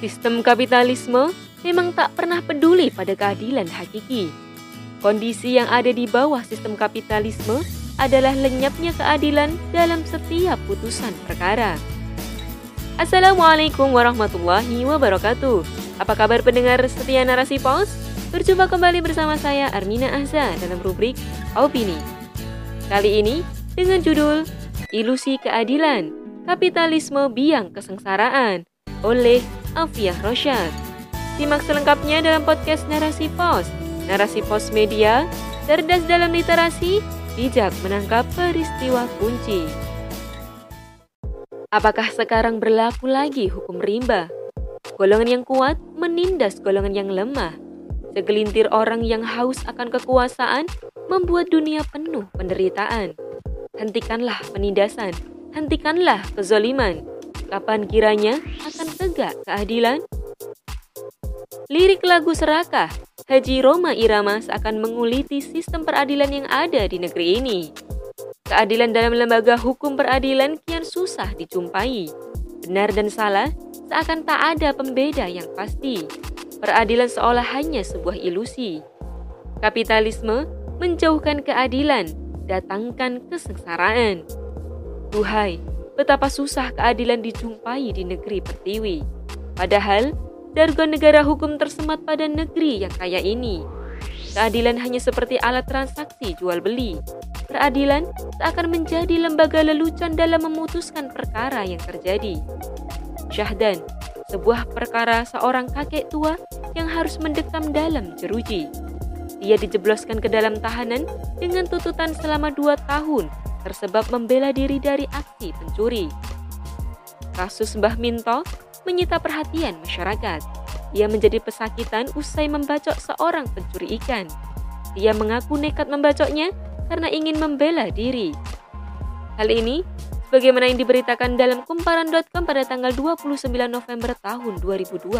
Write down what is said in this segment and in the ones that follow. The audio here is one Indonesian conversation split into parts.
Sistem kapitalisme memang tak pernah peduli pada keadilan hakiki. Kondisi yang ada di bawah sistem kapitalisme adalah lenyapnya keadilan dalam setiap putusan perkara. Assalamualaikum warahmatullahi wabarakatuh. Apa kabar pendengar setia narasi pos? Berjumpa kembali bersama saya Armina Ahza dalam rubrik Opini. Kali ini dengan judul Ilusi Keadilan, Kapitalisme Biang Kesengsaraan oleh Afiah Rosyad. Simak selengkapnya dalam podcast Narasi Pos. Narasi Pos Media, cerdas dalam literasi, bijak menangkap peristiwa kunci. Apakah sekarang berlaku lagi hukum rimba? Golongan yang kuat menindas golongan yang lemah. Segelintir orang yang haus akan kekuasaan membuat dunia penuh penderitaan. Hentikanlah penindasan, hentikanlah kezoliman. Kapan kiranya akan tegak keadilan? Lirik lagu serakah, Haji Roma Irama seakan menguliti sistem peradilan yang ada di negeri ini. Keadilan dalam lembaga hukum peradilan kian susah dijumpai. Benar dan salah seakan tak ada pembeda yang pasti. Peradilan seolah hanya sebuah ilusi. Kapitalisme menjauhkan keadilan, datangkan kesengsaraan. Duhai, betapa susah keadilan dijumpai di negeri pertiwi. Padahal, jargon negara hukum tersemat pada negeri yang kaya ini. Keadilan hanya seperti alat transaksi jual beli. Peradilan seakan menjadi lembaga lelucon dalam memutuskan perkara yang terjadi. Syahdan, sebuah perkara seorang kakek tua yang harus mendekam dalam jeruji. Dia dijebloskan ke dalam tahanan dengan tuntutan selama dua tahun tersebab membela diri dari aksi pencuri. Kasus Mbah Minto menyita perhatian masyarakat. Ia menjadi pesakitan usai membacok seorang pencuri ikan. Dia mengaku nekat membacoknya karena ingin membela diri. Hal ini sebagaimana yang diberitakan dalam kumparan.com pada tanggal 29 November tahun 2021.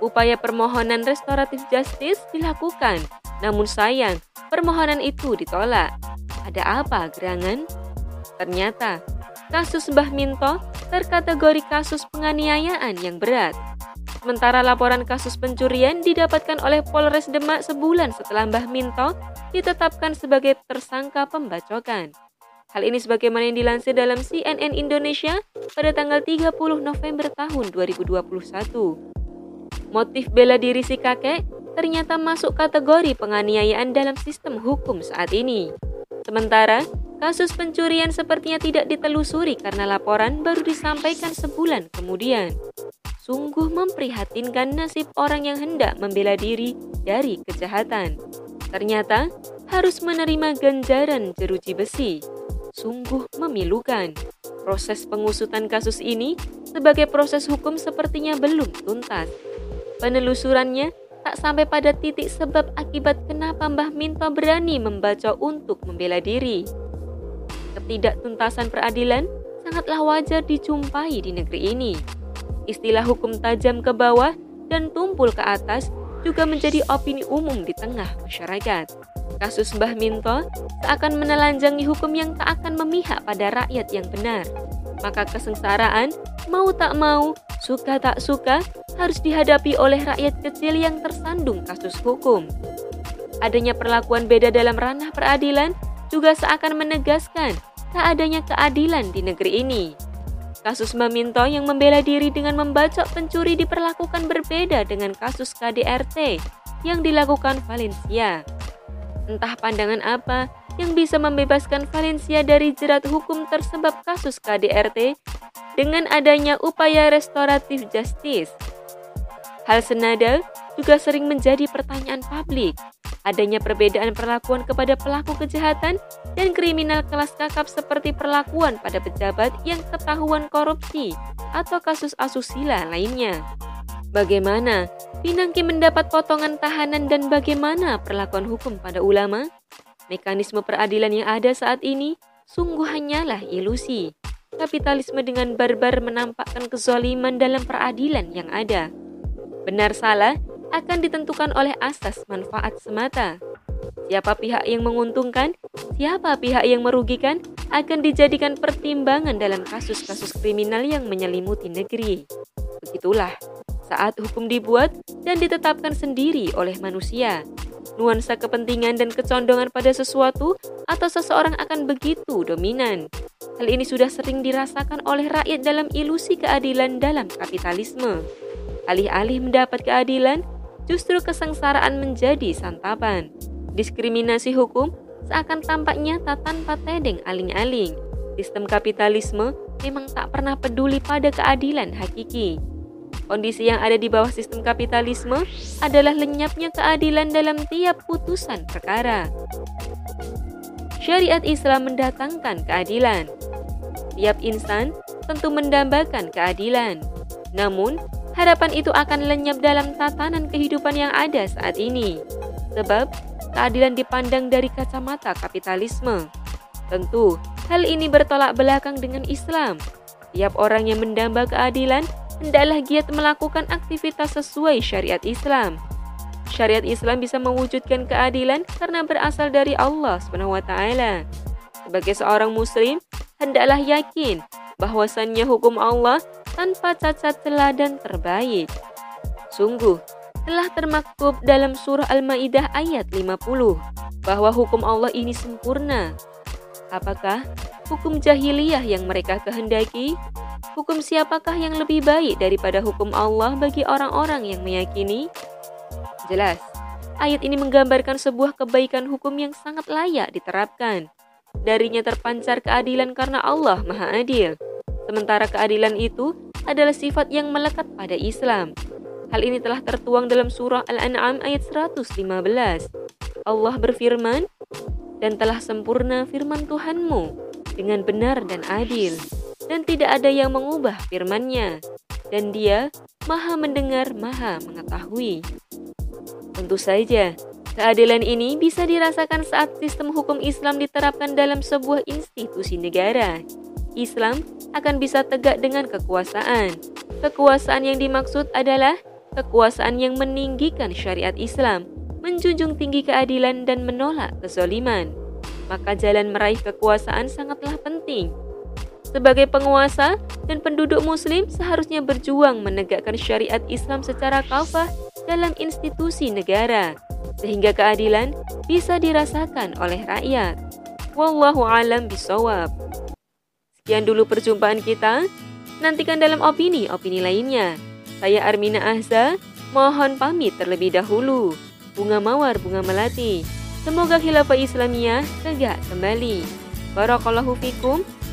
Upaya permohonan restoratif justice dilakukan, namun sayang permohonan itu ditolak. Ada apa gerangan? Ternyata kasus Mbah Minto terkategori kasus penganiayaan yang berat. Sementara laporan kasus pencurian didapatkan oleh Polres Demak sebulan setelah Mbah Minto ditetapkan sebagai tersangka pembacokan. Hal ini sebagaimana yang dilansir dalam CNN Indonesia pada tanggal 30 November tahun 2021. Motif bela diri si kakek ternyata masuk kategori penganiayaan dalam sistem hukum saat ini. Sementara, kasus pencurian sepertinya tidak ditelusuri karena laporan baru disampaikan sebulan kemudian. Sungguh memprihatinkan nasib orang yang hendak membela diri dari kejahatan. Ternyata harus menerima ganjaran jeruji besi. Sungguh memilukan. Proses pengusutan kasus ini sebagai proses hukum sepertinya belum tuntas. Penelusurannya tak sampai pada titik sebab akibat kenapa Mbah Minto berani membaca untuk membela diri. Ketidaktuntasan peradilan sangatlah wajar dijumpai di negeri ini. Istilah hukum tajam ke bawah dan tumpul ke atas juga menjadi opini umum di tengah masyarakat. Kasus Mbah Minto seakan menelanjangi hukum yang tak akan memihak pada rakyat yang benar. Maka kesengsaraan, mau tak mau, suka tak suka, harus dihadapi oleh rakyat kecil yang tersandung kasus hukum. Adanya perlakuan beda dalam ranah peradilan juga seakan menegaskan tak adanya keadilan di negeri ini. Kasus Maminto yang membela diri dengan membacok pencuri diperlakukan berbeda dengan kasus KDRT yang dilakukan Valencia. Entah pandangan apa yang bisa membebaskan Valencia dari jerat hukum tersebab kasus KDRT dengan adanya upaya restoratif justice. Hal senada juga sering menjadi pertanyaan publik. Adanya perbedaan perlakuan kepada pelaku kejahatan dan kriminal kelas kakap seperti perlakuan pada pejabat yang ketahuan korupsi atau kasus asusila lainnya. Bagaimana Pinangki mendapat potongan tahanan dan bagaimana perlakuan hukum pada ulama? Mekanisme peradilan yang ada saat ini sungguh hanyalah ilusi. Kapitalisme dengan barbar menampakkan kezaliman dalam peradilan yang ada. Benar salah akan ditentukan oleh asas manfaat semata. Siapa pihak yang menguntungkan, siapa pihak yang merugikan akan dijadikan pertimbangan dalam kasus-kasus kriminal yang menyelimuti negeri. begitulah saat hukum dibuat dan ditetapkan sendiri oleh manusia. Nuansa kepentingan dan kecondongan pada sesuatu atau seseorang akan begitu dominan. Hal ini sudah sering dirasakan oleh rakyat dalam ilusi keadilan dalam kapitalisme. Alih-alih mendapat keadilan, justru kesengsaraan menjadi santapan. Diskriminasi hukum seakan tampak nyata tanpa tedeng aling-aling. Sistem kapitalisme memang tak pernah peduli pada keadilan hakiki. Kondisi yang ada di bawah sistem kapitalisme adalah lenyapnya keadilan dalam tiap putusan perkara. Syariat Islam mendatangkan keadilan. Tiap insan tentu mendambakan keadilan. Namun, harapan itu akan lenyap dalam tatanan kehidupan yang ada saat ini. Sebab, keadilan dipandang dari kacamata kapitalisme. Tentu, hal ini bertolak belakang dengan Islam. Tiap orang yang mendamba keadilan hendaklah giat melakukan aktivitas sesuai syariat Islam. Syariat Islam bisa mewujudkan keadilan karena berasal dari Allah SWT. Sebagai seorang muslim, hendaklah yakin bahwasannya hukum Allah tanpa cacat celah dan terbaik. Sungguh, telah termaktub dalam surah Al-Maidah ayat 50 bahwa hukum Allah ini sempurna. Apakah hukum jahiliyah yang mereka kehendaki? Hukum siapakah yang lebih baik daripada hukum Allah bagi orang-orang yang meyakini? Jelas, ayat ini menggambarkan sebuah kebaikan hukum yang sangat layak diterapkan. Darinya terpancar keadilan karena Allah Maha Adil. Sementara keadilan itu adalah sifat yang melekat pada Islam. Hal ini telah tertuang dalam surah Al-An'am ayat 115. Allah berfirman, dan telah sempurna firman Tuhanmu dengan benar dan adil, dan tidak ada yang mengubah firmannya, dan dia maha mendengar, maha mengetahui. Tentu saja, Keadilan ini bisa dirasakan saat sistem hukum Islam diterapkan dalam sebuah institusi negara. Islam akan bisa tegak dengan kekuasaan. Kekuasaan yang dimaksud adalah kekuasaan yang meninggikan syariat Islam, menjunjung tinggi keadilan dan menolak kezaliman. Maka jalan meraih kekuasaan sangatlah penting. Sebagai penguasa dan penduduk muslim seharusnya berjuang menegakkan syariat Islam secara kafah dalam institusi negara sehingga keadilan bisa dirasakan oleh rakyat. Wallahu alam bisawab. Sekian dulu perjumpaan kita. Nantikan dalam opini-opini lainnya. Saya Armina Ahza, mohon pamit terlebih dahulu. Bunga Mawar Bunga Melati. Semoga khilafah Islamiyah tegak kembali. Barakallahu fikum.